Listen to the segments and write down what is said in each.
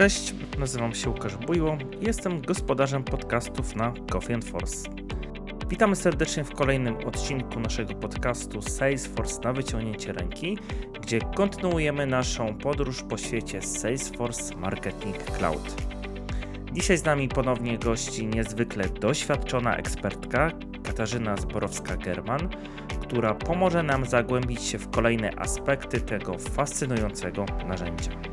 Cześć, nazywam się Łukasz Bujło i jestem gospodarzem podcastów na Coffee and Force. Witamy serdecznie w kolejnym odcinku naszego podcastu Salesforce na wyciągnięcie ręki, gdzie kontynuujemy naszą podróż po świecie Salesforce Marketing Cloud. Dzisiaj z nami ponownie gości niezwykle doświadczona ekspertka Katarzyna Zborowska-German, która pomoże nam zagłębić się w kolejne aspekty tego fascynującego narzędzia.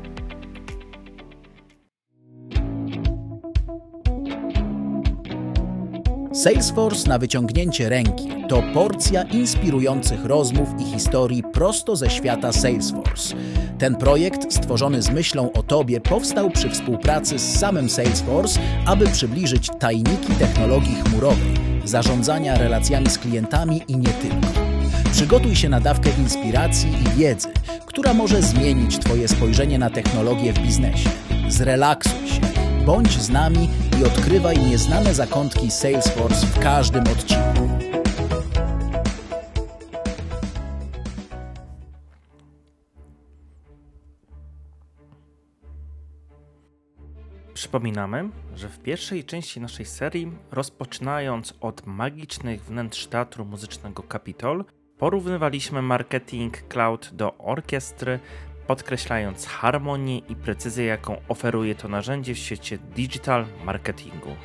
Salesforce na wyciągnięcie ręki to porcja inspirujących rozmów i historii prosto ze świata Salesforce. Ten projekt, stworzony z myślą o Tobie, powstał przy współpracy z samym Salesforce, aby przybliżyć tajniki technologii chmurowej, zarządzania relacjami z klientami i nie tylko. Przygotuj się na dawkę inspiracji i wiedzy, która może zmienić Twoje spojrzenie na technologię w biznesie. Zrelaksuj się, bądź z nami i odkrywaj nieznane zakątki Salesforce w każdym odcinku. Przypominamy, że w pierwszej części naszej serii, rozpoczynając od magicznych wnętrz teatru muzycznego Capitol, porównywaliśmy marketing cloud do orkiestry, podkreślając harmonię i precyzję, jaką oferuje to narzędzie w świecie digital marketingu.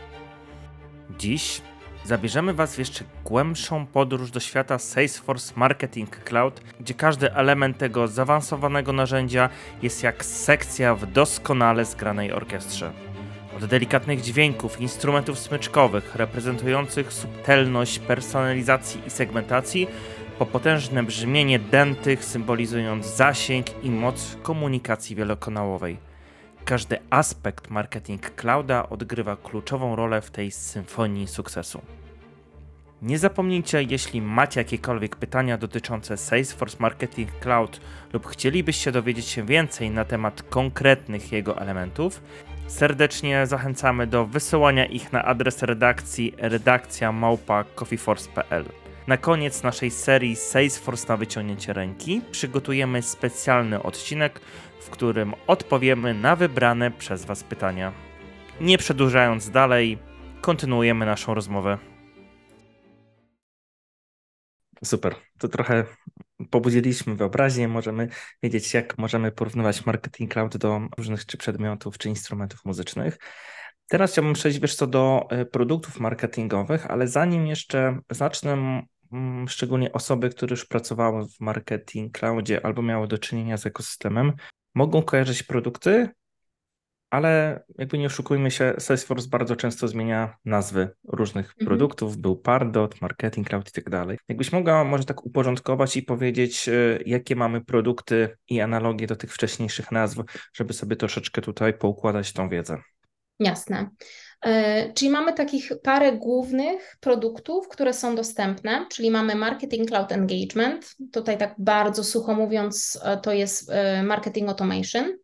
Dziś zabierzemy Was w jeszcze głębszą podróż do świata Salesforce Marketing Cloud, gdzie każdy element tego zaawansowanego narzędzia jest jak sekcja w doskonale zgranej orkiestrze. Od delikatnych dźwięków, instrumentów smyczkowych reprezentujących subtelność personalizacji i segmentacji, po potężne brzmienie dętych symbolizując zasięg i moc komunikacji wielokanałowej. Każdy aspekt marketing clouda odgrywa kluczową rolę w tej symfonii sukcesu. Nie zapomnijcie, jeśli macie jakiekolwiek pytania dotyczące Salesforce Marketing Cloud lub chcielibyście dowiedzieć się więcej na temat konkretnych jego elementów, serdecznie zachęcamy do wysyłania ich na adres redakcji redakcja małpa coffeeforce.pl. Na koniec naszej serii Salesforce na wyciągnięcie ręki przygotujemy specjalny odcinek, w którym odpowiemy na wybrane przez Was pytania. Nie przedłużając dalej, kontynuujemy naszą rozmowę. Super, to trochę pobudziliśmy wyobraźnię, możemy wiedzieć, jak możemy porównywać marketing cloud do różnych czy przedmiotów, czy instrumentów muzycznych. Teraz chciałbym przejść, wiesz co, do e, produktów marketingowych, ale zanim jeszcze zacznę, szczególnie osoby, które już pracowały w marketing cloudzie albo miały do czynienia z ekosystemem, mogą kojarzyć produkty, ale jakby nie oszukujmy się, Salesforce bardzo często zmienia nazwy różnych mhm. produktów. Był Pardot, Marketing Cloud i tak dalej. Jakbyś mogła może tak uporządkować i powiedzieć, e, jakie mamy produkty i analogie do tych wcześniejszych nazw, żeby sobie troszeczkę tutaj poukładać tą wiedzę. Jasne. E, czyli mamy takich parę głównych produktów, które są dostępne, czyli mamy Marketing Cloud Engagement. Tutaj tak bardzo sucho mówiąc, e, to jest Marketing Automation.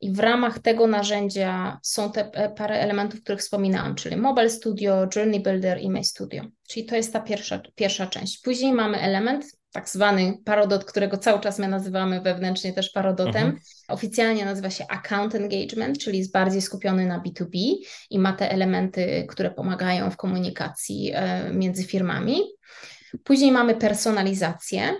I w ramach tego narzędzia są te parę elementów, których wspominałam, czyli Mobile Studio, Journey Builder i My Studio. Czyli to jest ta pierwsza, pierwsza część. Później mamy element tak zwany parodot, którego cały czas my nazywamy wewnętrznie też parodotem. Mhm. Oficjalnie nazywa się Account Engagement, czyli jest bardziej skupiony na B2B i ma te elementy, które pomagają w komunikacji e, między firmami. Później mamy personalizację,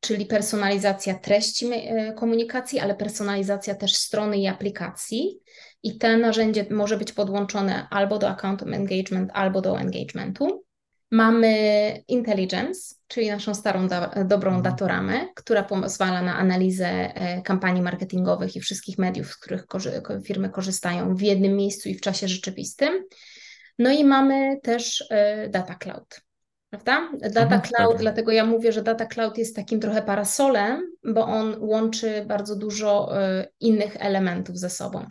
czyli personalizacja treści e, komunikacji, ale personalizacja też strony i aplikacji. I to narzędzie może być podłączone albo do account engagement, albo do engagementu. Mamy Intelligence, czyli naszą starą da dobrą mhm. datoramę, która pozwala na analizę e, kampanii marketingowych i wszystkich mediów, z których korzy firmy korzystają w jednym miejscu i w czasie rzeczywistym. No i mamy też e, Data Cloud, prawda? Data mhm, Cloud, tak. dlatego ja mówię, że Data Cloud jest takim trochę parasolem, bo on łączy bardzo dużo y, innych elementów ze sobą.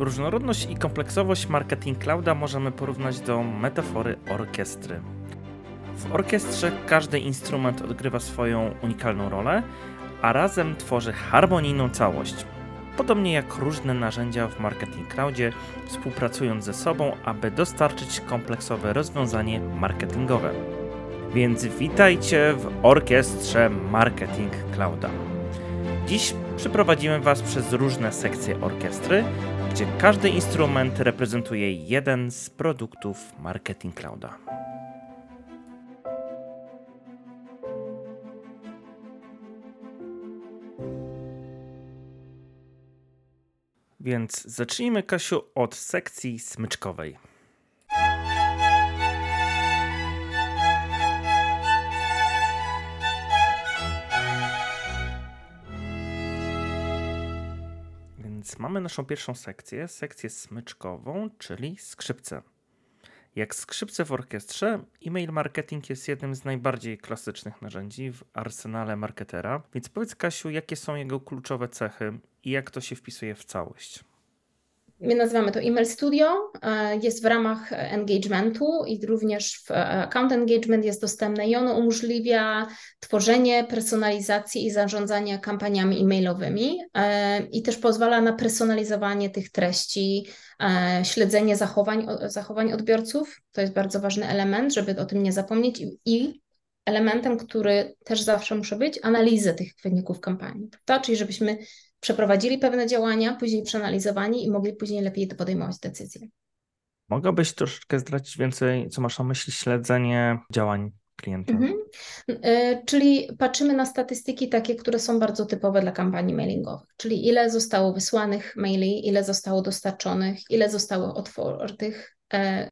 Różnorodność i kompleksowość marketing clouda możemy porównać do metafory orkiestry. W orkiestrze każdy instrument odgrywa swoją unikalną rolę, a razem tworzy harmonijną całość, podobnie jak różne narzędzia w Marketing Cloudzie, współpracując ze sobą, aby dostarczyć kompleksowe rozwiązanie marketingowe. Więc witajcie w orkiestrze Marketing Clouda. Dziś przeprowadzimy Was przez różne sekcje orkiestry, gdzie każdy instrument reprezentuje jeden z produktów Marketing Clouda. Więc zacznijmy, Kasiu, od sekcji smyczkowej. Mamy naszą pierwszą sekcję, sekcję smyczkową, czyli skrzypce. Jak skrzypce w orkiestrze, e-mail marketing jest jednym z najbardziej klasycznych narzędzi w arsenale marketera. Więc powiedz Kasiu, jakie są jego kluczowe cechy i jak to się wpisuje w całość? My nazywamy to Email Studio, e, jest w ramach engagementu i również w e, account engagement jest dostępne i ono umożliwia tworzenie, personalizację i zarządzanie kampaniami e-mailowymi e, i też pozwala na personalizowanie tych treści, śledzenie zachowań, zachowań odbiorców. To jest bardzo ważny element, żeby o tym nie zapomnieć i elementem, który też zawsze musi być, analizę tych wyników kampanii, prawda? czyli żebyśmy przeprowadzili pewne działania, później przeanalizowani i mogli później lepiej podejmować decyzje. Mogłabyś troszeczkę zdradzić więcej, co masz na myśli śledzenie działań klienta? Mhm. Y, czyli patrzymy na statystyki takie, które są bardzo typowe dla kampanii mailingowych, czyli ile zostało wysłanych maili, ile zostało dostarczonych, ile zostało otwartych,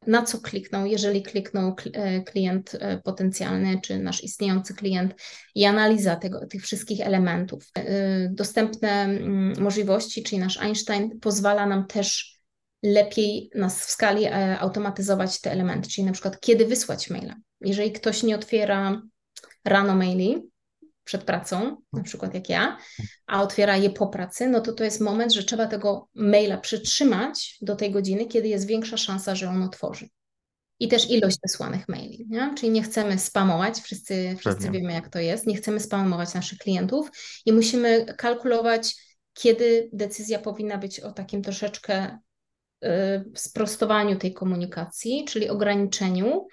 na co klikną, jeżeli kliknął e, klient e, potencjalny czy nasz istniejący klient i analiza tego, tych wszystkich elementów. Dostępne mm, możliwości, czyli nasz Einstein pozwala nam też lepiej nas w skali automatyzować te elementy, czyli na przykład kiedy wysłać maila. Jeżeli ktoś nie otwiera rano maili, przed pracą, na przykład jak ja, a otwiera je po pracy, no to to jest moment, że trzeba tego maila przytrzymać do tej godziny, kiedy jest większa szansa, że on otworzy. I też ilość wysłanych maili, nie? czyli nie chcemy spamować, wszyscy, wszyscy wiemy jak to jest, nie chcemy spamować naszych klientów i musimy kalkulować, kiedy decyzja powinna być o takim troszeczkę y, sprostowaniu tej komunikacji, czyli ograniczeniu,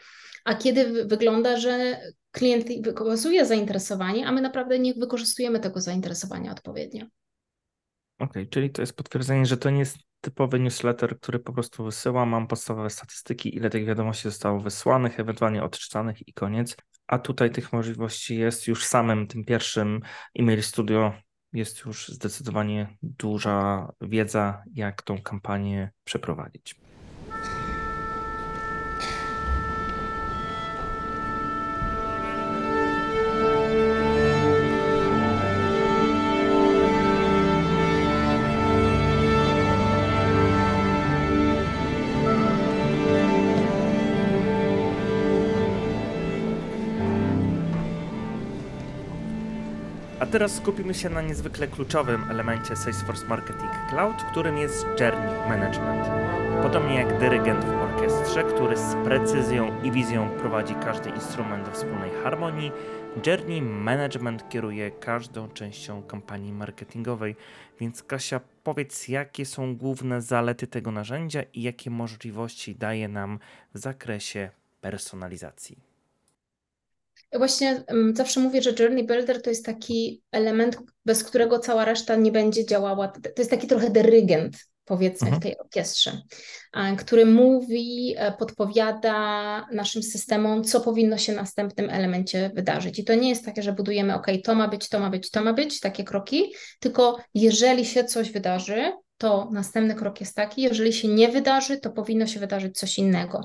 a kiedy wygląda, że klient wykazuje zainteresowanie, a my naprawdę nie wykorzystujemy tego zainteresowania odpowiednio. Okej, okay, czyli to jest potwierdzenie, że to nie jest typowy newsletter, który po prostu wysyłam, mam podstawowe statystyki, ile tych wiadomości zostało wysłanych, ewentualnie odczytanych i koniec. A tutaj tych możliwości jest już samym tym pierwszym e-mail studio jest już zdecydowanie duża wiedza, jak tą kampanię przeprowadzić. Teraz skupimy się na niezwykle kluczowym elemencie Salesforce Marketing Cloud, którym jest Journey Management. Podobnie jak dyrygent w orkiestrze, który z precyzją i wizją prowadzi każdy instrument do wspólnej harmonii, Journey Management kieruje każdą częścią kampanii marketingowej. Więc Kasia, powiedz, jakie są główne zalety tego narzędzia i jakie możliwości daje nam w zakresie personalizacji? Właśnie zawsze mówię, że Journey Builder to jest taki element, bez którego cała reszta nie będzie działała. To jest taki trochę dyrygent, powiedzmy, mhm. w tej orkiestrze, który mówi, e, podpowiada naszym systemom, co powinno się w następnym elemencie wydarzyć. I to nie jest takie, że budujemy, OK, to ma być, to ma być, to ma być, takie kroki, tylko jeżeli się coś wydarzy, to następny krok jest taki, jeżeli się nie wydarzy, to powinno się wydarzyć coś innego.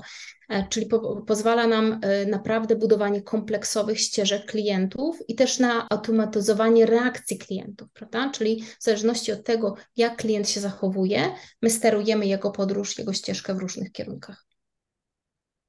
E, czyli po, pozwala nam e, naprawdę budowanie kompleksowych ścieżek klientów i też na automatyzowanie reakcji klientów, prawda? Czyli w zależności od tego, jak klient się zachowuje, my sterujemy jego podróż, jego ścieżkę w różnych kierunkach.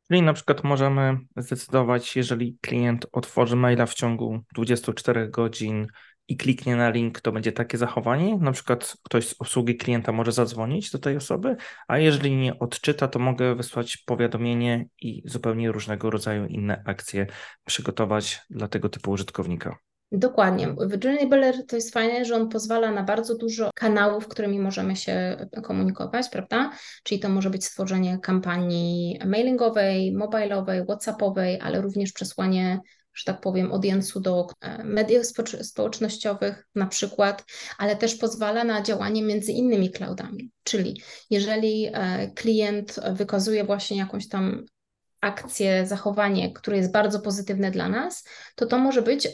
Czyli na przykład możemy zdecydować, jeżeli klient otworzy maila w ciągu 24 godzin, i kliknie na link, to będzie takie zachowanie. Na przykład ktoś z obsługi klienta może zadzwonić do tej osoby, a jeżeli nie odczyta, to mogę wysłać powiadomienie i zupełnie różnego rodzaju inne akcje przygotować dla tego typu użytkownika. Dokładnie. Journey Builder to jest fajne, że on pozwala na bardzo dużo kanałów, którymi możemy się komunikować, prawda? Czyli to może być stworzenie kampanii mailingowej, mobilowej, whatsappowej, ale również przesłanie że tak powiem, audience'u do e, mediów społecznościowych na przykład, ale też pozwala na działanie między innymi cloudami. Czyli jeżeli e, klient wykazuje właśnie jakąś tam akcję, zachowanie, które jest bardzo pozytywne dla nas, to to może być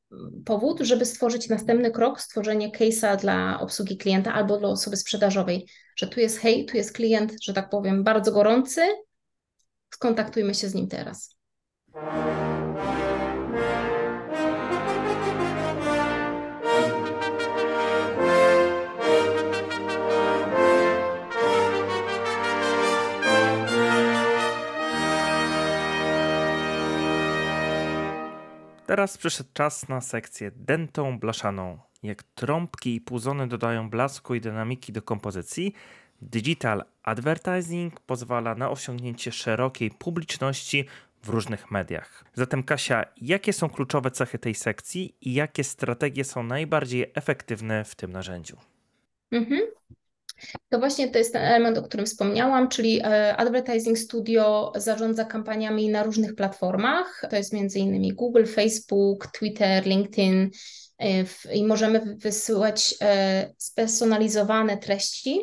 powód, żeby stworzyć następny krok, stworzenie case'a dla obsługi klienta albo dla osoby sprzedażowej, że tu jest hej, tu jest klient, że tak powiem, bardzo gorący, skontaktujmy się z nim teraz. Teraz przyszedł czas na sekcję dentą blaszaną. Jak trąbki i puzony dodają blasku i dynamiki do kompozycji, digital advertising pozwala na osiągnięcie szerokiej publiczności w różnych mediach. Zatem Kasia, jakie są kluczowe cechy tej sekcji i jakie strategie są najbardziej efektywne w tym narzędziu? Mhm. To właśnie to jest ten element, o którym wspomniałam, czyli e, Advertising Studio zarządza kampaniami na różnych platformach. To jest innymi Google, Facebook, Twitter, LinkedIn e, i możemy wysyłać e, spersonalizowane treści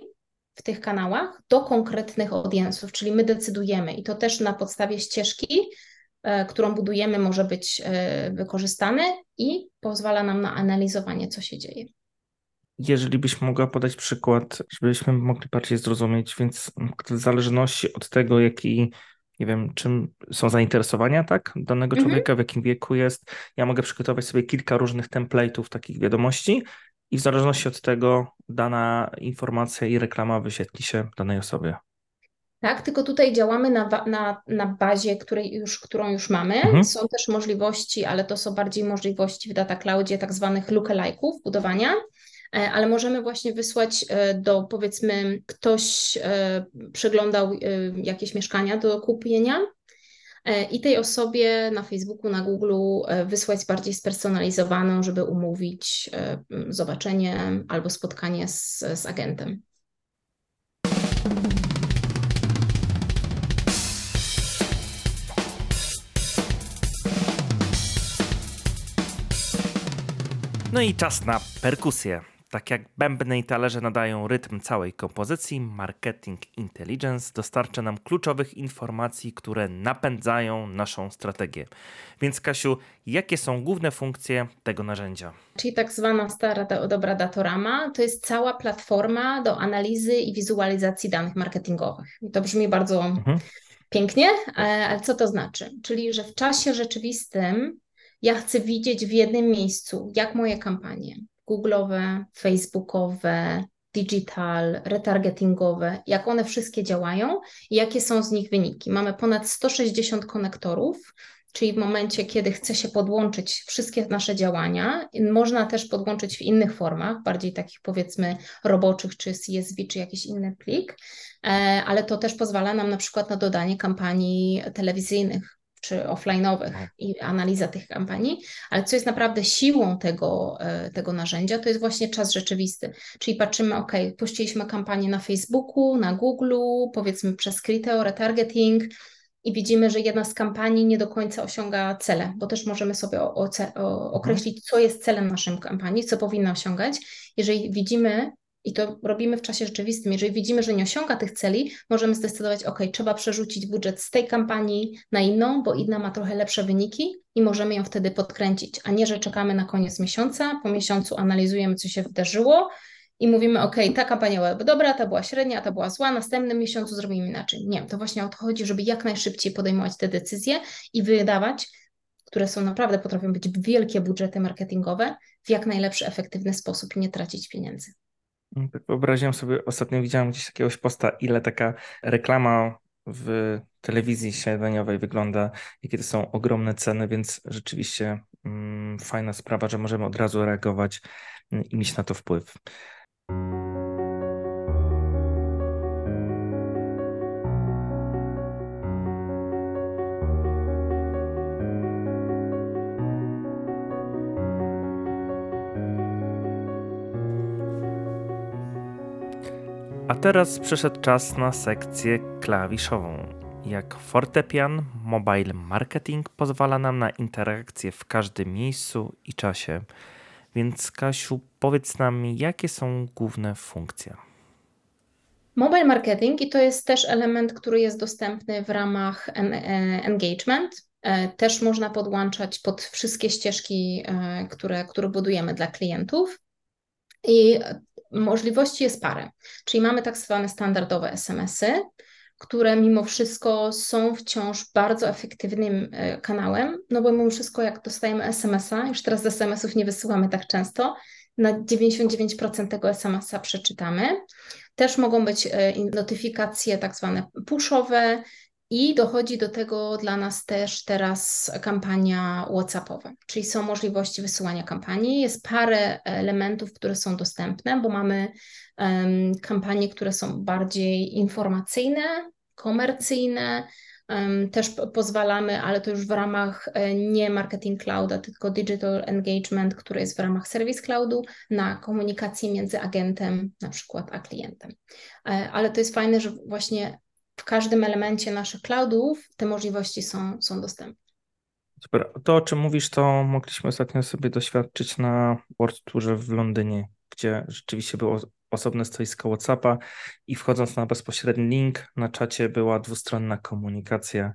w tych kanałach do konkretnych audiensów, czyli my decydujemy i to też na podstawie ścieżki, którą budujemy, może być wykorzystane i pozwala nam na analizowanie, co się dzieje jeżeli byś mogła podać przykład, żebyśmy mogli bardziej zrozumieć, więc w zależności od tego, jaki, nie wiem, czym są zainteresowania, tak, danego mhm. człowieka, w jakim wieku jest, ja mogę przygotować sobie kilka różnych template'ów takich wiadomości i w zależności od tego dana informacja i reklama wyświetli się danej osobie. Tak, tylko tutaj działamy na, na, na bazie, której już, którą już mamy. Mhm. Są też możliwości, ale to są bardziej możliwości w Data Cloudzie tak zwanych lookalike'ów budowania. E, ale możemy właśnie wysłać e, do powiedzmy ktoś e, przeglądał jakieś mieszkania do kupienia i tej osobie na Facebooku, na Google wysłać bardziej spersonalizowaną, żeby umówić zobaczenie albo spotkanie z, z agentem. No i czas na perkusję. Tak jak bębny i talerze nadają rytm całej kompozycji, Marketing Intelligence dostarcza nam kluczowych informacji, które napędzają naszą strategię. Więc Kasiu, jakie są główne funkcje tego narzędzia? Czyli tak zwana stara dobra datorama, to jest cała platforma do analizy i wizualizacji danych marketingowych. I to brzmi bardzo mhm. pięknie, ale co to znaczy? Czyli, że w czasie rzeczywistym ja chcę widzieć w jednym miejscu, jak moje kampanie, Google'owe, Facebookowe, digital, retargetingowe, jak one wszystkie działają i jakie są z nich wyniki. Mamy ponad 160 konektorów, czyli w momencie, kiedy chce się podłączyć wszystkie nasze działania, można też podłączyć w innych formach, bardziej takich powiedzmy roboczych, czy CSV, czy jakiś inny plik, e, ale to też pozwala nam na przykład na dodanie kampanii telewizyjnych czy offline'owych no. i analiza tych kampanii, ale co jest naprawdę siłą tego, e, tego narzędzia, to jest właśnie czas rzeczywisty. Czyli patrzymy, ok, puściliśmy kampanię na Facebooku, na Google, powiedzmy przez Criteo, retargeting i widzimy, że jedna z kampanii nie do końca osiąga cele, bo też możemy sobie mhm. określić, co jest celem naszej kampanii, co powinna osiągać. Jeżeli widzimy, i to robimy w czasie rzeczywistym. Jeżeli widzimy, że nie osiąga tych celi, możemy zdecydować, ok, trzeba przerzucić budżet z tej kampanii na inną, bo inna ma trochę lepsze wyniki i możemy ją wtedy podkręcić, a nie, że czekamy na koniec miesiąca, po miesiącu analizujemy, co się wydarzyło i mówimy, ok, ta kampania była dobra, ta była średnia, ta była zła, następnym miesiącu zrobimy inaczej. Nie, to właśnie o to chodzi, żeby jak najszybciej podejmować te decyzje i wydawać, które są naprawdę, potrafią być wielkie budżety marketingowe, w jak najlepszy, efektywny sposób i nie tracić pieniędzy. Tak wyobraziłem sobie, ostatnio widziałem gdzieś jakiegoś posta, ile taka reklama w telewizji śniadaniowej wygląda, jakie to są ogromne ceny, więc rzeczywiście mm, fajna sprawa, że możemy od razu reagować mm, i mieć na to wpływ. A teraz przyszedł czas na sekcję klawiszową. jak fortepian, mobile marketing pozwala nam na interakcję w każdym miejscu i czasie. Więc Kasiu, powiedz nam, jakie są główne funkcje? Mobile marketing i to jest też element, który jest dostępny w ramach e, engagement. E, też można podłączać pod wszystkie ścieżki, e, które, które budujemy dla klientów. I możliwości jest parę. Czyli mamy tak zwane standardowe SMS-y, które mimo wszystko są wciąż bardzo efektywnym kanałem, no bo mimo wszystko jak dostajemy SMS-a, już teraz SMS-ów nie wysyłamy tak często, na 99% tego SMS-a przeczytamy. Też mogą być e, notyfikacje tak zwane pushowe i dochodzi do tego dla nas też teraz kampania WhatsAppowa, czyli są możliwości wysyłania kampanii. Jest parę elementów, które są dostępne, bo mamy um, kampanie, które są bardziej informacyjne, komercyjne, też pozwalamy, ale to już w ramach e, nie marketing clouda, tylko digital engagement, który jest w ramach service cloudu, na komunikację między agentem na przykład a klientem. E, ale to jest fajne, że właśnie w każdym elemencie naszych cloudów te możliwości są, są dostępne. Super. To, o czym mówisz, to mogliśmy ostatnio sobie doświadczyć na World Tourze w Londynie, gdzie rzeczywiście było osobne stoisko WhatsAppa i wchodząc na bezpośredni link na czacie była dwustronna komunikacja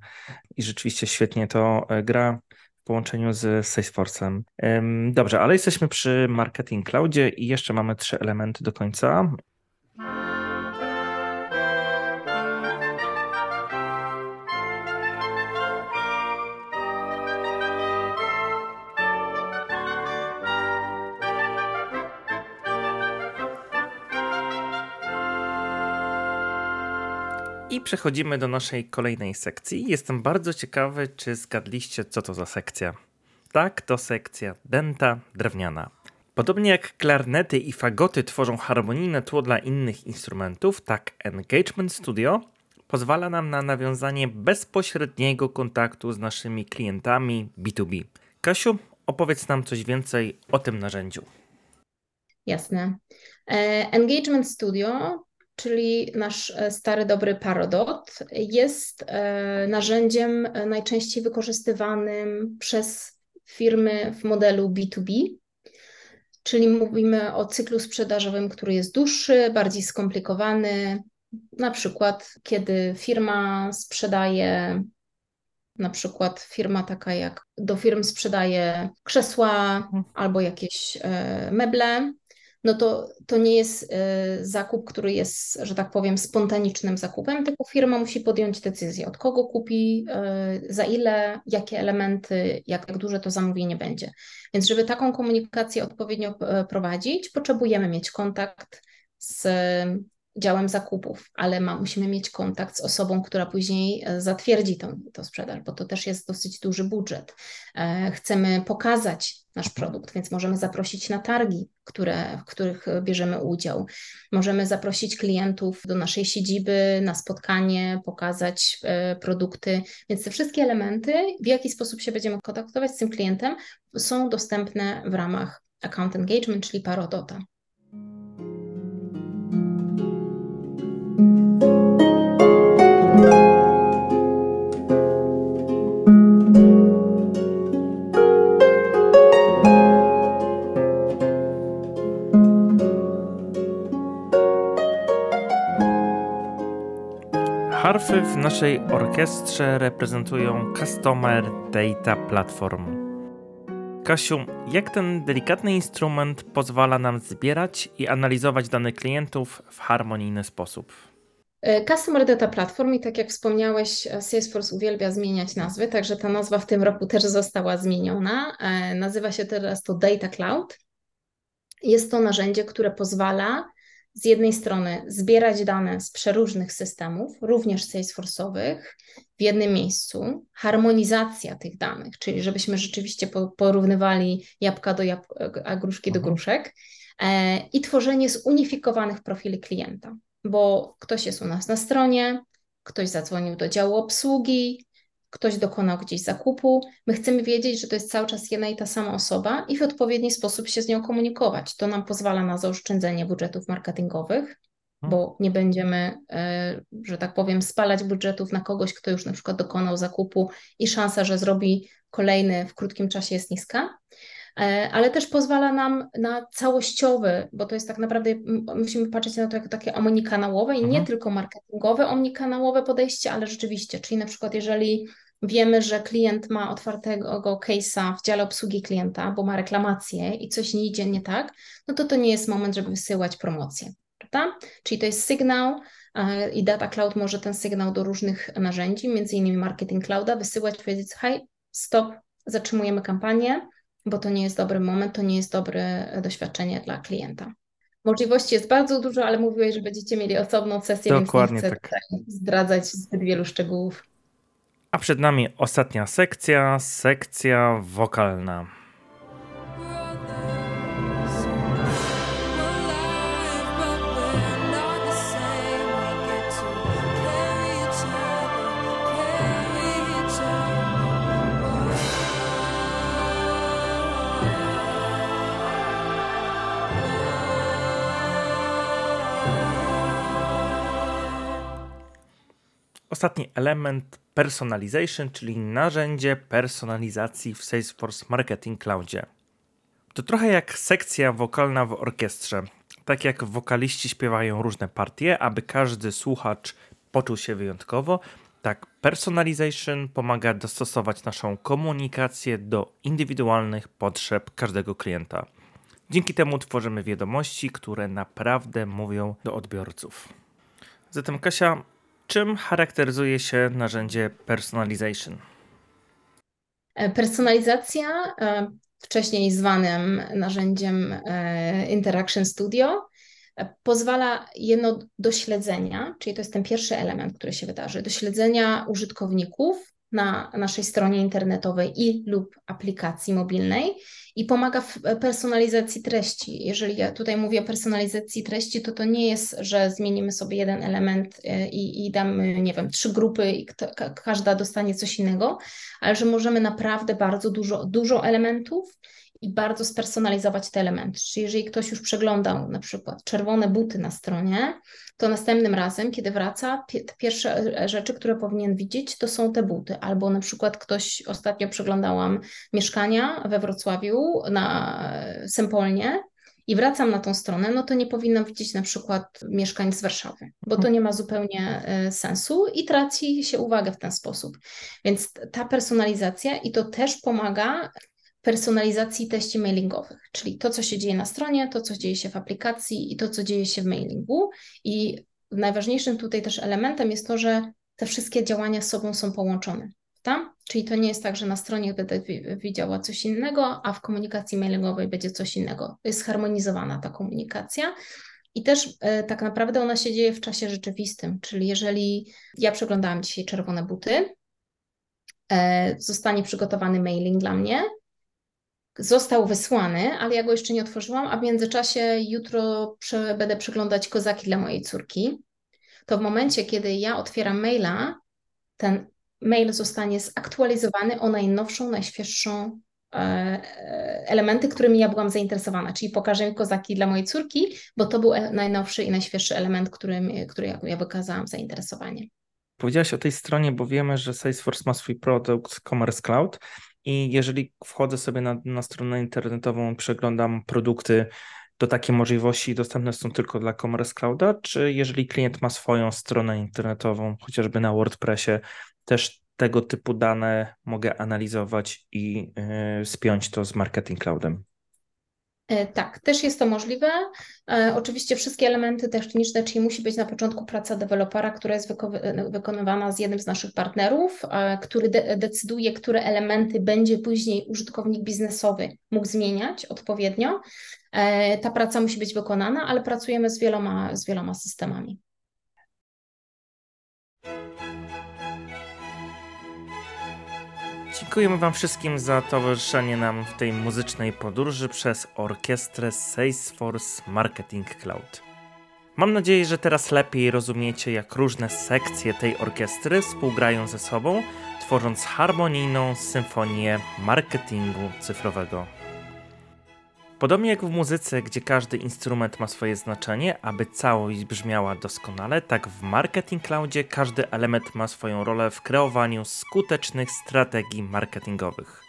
i rzeczywiście świetnie to e, gra w połączeniu z Salesforce'em. Dobrze, ale jesteśmy przy Marketing Cloudzie i jeszcze mamy trzy elementy do końca. Przechodzimy do naszej kolejnej sekcji. Jestem bardzo ciekawy, czy zgadliście, co to za sekcja. Tak, to sekcja denta drewniana. Podobnie jak klarnety i fagoty tworzą harmonijne tło dla innych instrumentów, tak Engagement Studio pozwala nam na nawiązanie bezpośredniego kontaktu z naszymi klientami B2B. Kasiu, opowiedz nam coś więcej o tym narzędziu. Jasne. E, Engagement Studio czyli nasz e, stary dobry Parodot, jest e, narzędziem e, najczęściej wykorzystywanym przez firmy w modelu B2B, czyli mówimy o cyklu sprzedażowym, który jest dłuższy, bardziej skomplikowany. Na przykład, kiedy firma sprzedaje, na przykład firma taka jak do firm sprzedaje krzesła mhm. albo jakieś meble, no to, to nie jest e, zakup, który jest, że tak powiem, spontanicznym zakupem, tylko firma musi podjąć decyzję, od kogo kupi, e, za ile, jakie elementy, jak, jak duże to zamówienie będzie. Więc żeby taką komunikację odpowiednio e, prowadzić, potrzebujemy mieć kontakt z działem zakupów, ale ma, musimy mieć kontakt z osobą, która później e, zatwierdzi tą, tą sprzedaż, bo to też jest dosyć duży budżet. E, chcemy pokazać nasz produkt, więc możemy zaprosić na targi, które, w których bierzemy udział. Możemy zaprosić klientów do naszej siedziby na spotkanie, pokazać e, produkty. Więc te wszystkie elementy, w jaki sposób się będziemy kontaktować z tym klientem, są dostępne w ramach account engagement, czyli Parodota. W naszej orkiestrze reprezentują Customer Data Platform. Kasiu, jak ten delikatny instrument pozwala nam zbierać i analizować dane klientów w harmonijny sposób? E, Customer Data Platform i tak jak wspomniałeś, e, Salesforce uwielbia zmieniać nazwy, także ta nazwa w tym roku też została zmieniona. E, nazywa się teraz to Data Cloud. Jest to narzędzie, które pozwala z jednej strony zbierać dane z przeróżnych systemów, również Salesforce'owych, w jednym miejscu, harmonizacja tych danych, czyli żebyśmy rzeczywiście porównywali jabłka do jabłka, a gruszki do mhm. gruszek, i tworzenie zunifikowanych profili klienta bo ktoś jest u nas na stronie, ktoś zadzwonił do działu obsługi, ktoś dokonał gdzieś zakupu. My chcemy wiedzieć, że to jest cały czas jedna i ta sama osoba i w odpowiedni sposób się z nią komunikować. To nam pozwala na zaoszczędzenie budżetów marketingowych. bo nie będziemy, e, że tak powiem, spalać budżetów na kogoś, kto już na przykład dokonał zakupu i szansa, że zrobi kolejny w krótkim czasie jest niska. E, ale też pozwala nam na całościowy, bo to jest tak naprawdę, musimy patrzeć na to jako takie omnikanałowe i nie Mhm. tylko marketingowe, omnikanałowe podejście, ale rzeczywiście, czyli na przykład jeżeli wiemy, że klient ma otwartego case'a w dziale obsługi klienta, bo ma reklamację i coś nie idzie nie tak, no to to nie jest moment, żeby wysyłać promocję, prawda? Czyli to jest sygnał e, i Data Cloud może ten sygnał do różnych narzędzi, między innymi Marketing Clouda, wysyłać, powiedzieć, hej, stop, zatrzymujemy kampanię, bo to nie jest dobry moment, to nie jest dobre doświadczenie dla klienta. Możliwości jest bardzo dużo, ale mówiłeś, że będziecie mieli osobną sesję, Dokładnie więc nie chcę tak. tutaj zdradzać zbyt wielu szczegółów. A przed nami ostatnia sekcja, sekcja wokalna. Ostatni element personalization, czyli narzędzie personalizacji w Salesforce Marketing Cloudzie. To trochę jak sekcja wokalna w orkiestrze. Tak jak wokaliści śpiewają różne partie, aby każdy słuchacz poczuł się wyjątkowo, tak personalization pomaga dostosować naszą komunikację do indywidualnych potrzeb każdego klienta. Dzięki temu tworzymy wiadomości, które naprawdę mówią do odbiorców. Zatem Kasia, czym charakteryzuje się narzędzie personalization? E, personalizacja, e, wcześniej zwanym narzędziem e, Interaction Studio, pozwala jedno do śledzenia, czyli to jest ten pierwszy element, który się wydarzy, do śledzenia użytkowników na naszej stronie internetowej i lub aplikacji mobilnej i pomaga w personalizacji treści. Jeżeli ja tutaj mówię o personalizacji treści, to to nie jest, że zmienimy sobie jeden element i, i damy, nie wiem, trzy grupy i kto, ka, każda dostanie coś innego, ale że możemy naprawdę bardzo dużo, dużo elementów i bardzo spersonalizować te elementy. Czyli jeżeli ktoś już przeglądał na przykład czerwone buty na stronie, to następnym razem, kiedy wraca, te pierwsze rzeczy, które powinien widzieć, to są te buty. Albo na przykład ktoś, ostatnio przeglądałam mieszkania we Wrocławiu na Sempolnie i wracam na tą stronę, no to nie powinnam widzieć na przykład mieszkań z Warszawy, bo to nie ma zupełnie sensu i traci się uwagę w ten sposób. Więc ta personalizacja i to też pomaga personalizacji treści mailingowych, czyli to, co się dzieje na stronie, to, co dzieje się w aplikacji i to, co dzieje się w mailingu. I najważniejszym tutaj też elementem jest to, że te wszystkie działania z sobą są połączone. Tam? Czyli to nie jest tak, że na stronie będę widziała coś innego, a w komunikacji mailingowej będzie coś innego. Jest zharmonizowana ta komunikacja. I też e, tak naprawdę ona się dzieje w czasie rzeczywistym, czyli jeżeli ja przeglądałam dzisiaj czerwone buty, e, zostanie przygotowany mailing dla mnie, został wysłany, ale ja go jeszcze nie otworzyłam, a w międzyczasie jutro prze, będę przeglądać kozaki dla mojej córki. To w momencie, kiedy ja otwieram maila, ten mail zostanie zaktualizowany o najnowszą, najświeższą e, elementy, którymi ja byłam zainteresowana, czyli pokażę kozaki dla mojej córki, bo to był e, najnowszy i najświeższy element, którym, który ja, ja wykazałam zainteresowanie. Powiedziałaś o tej stronie, bo wiemy, że Salesforce ma swój produkt Commerce Cloud i jeżeli wchodzę sobie na, na stronę internetową, przeglądam produkty, to takie możliwości dostępne są tylko dla Commerce Clouda, czy jeżeli klient ma swoją stronę internetową, chociażby na WordPressie, też tego typu dane mogę analizować i yy, spiąć to z Marketing Cloudem? E, tak, też jest to możliwe. E, oczywiście wszystkie elementy techniczne, czyli musi być na początku praca dewelopera, która jest wykonywana z jednym z naszych partnerów, e, który de decyduje, które elementy będzie później użytkownik biznesowy mógł zmieniać odpowiednio. Ta praca musi być wykonana, ale pracujemy z wieloma, z wieloma systemami. Dziękujemy Wam wszystkim za towarzyszenie nam w tej muzycznej podróży przez orkiestrę Salesforce Marketing Cloud. Mam nadzieję, że teraz lepiej rozumiecie, jak różne sekcje tej orkiestry współgrają ze sobą, tworząc harmonijną symfonię marketingu cyfrowego. Podobnie jak w muzyce, gdzie każdy instrument ma swoje znaczenie, aby całość brzmiała doskonale, tak w Marketing Cloudzie każdy element ma swoją rolę w kreowaniu skutecznych strategii marketingowych.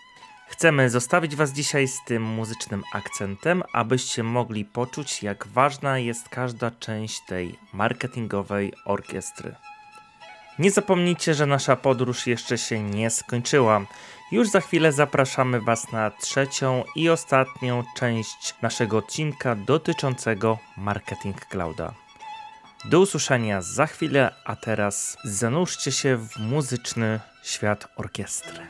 Chcemy zostawić Was dzisiaj z tym muzycznym akcentem, abyście mogli poczuć, jak ważna jest każda część tej marketingowej orkiestry. Nie zapomnijcie, że nasza podróż jeszcze się nie skończyła. Już za chwilę zapraszamy Was na trzecią i ostatnią część naszego odcinka dotyczącego Marketing Clouda. Do usłyszenia za chwilę, a teraz zanurzcie się w muzyczny świat orkiestry.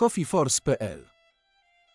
coffeeforce.pl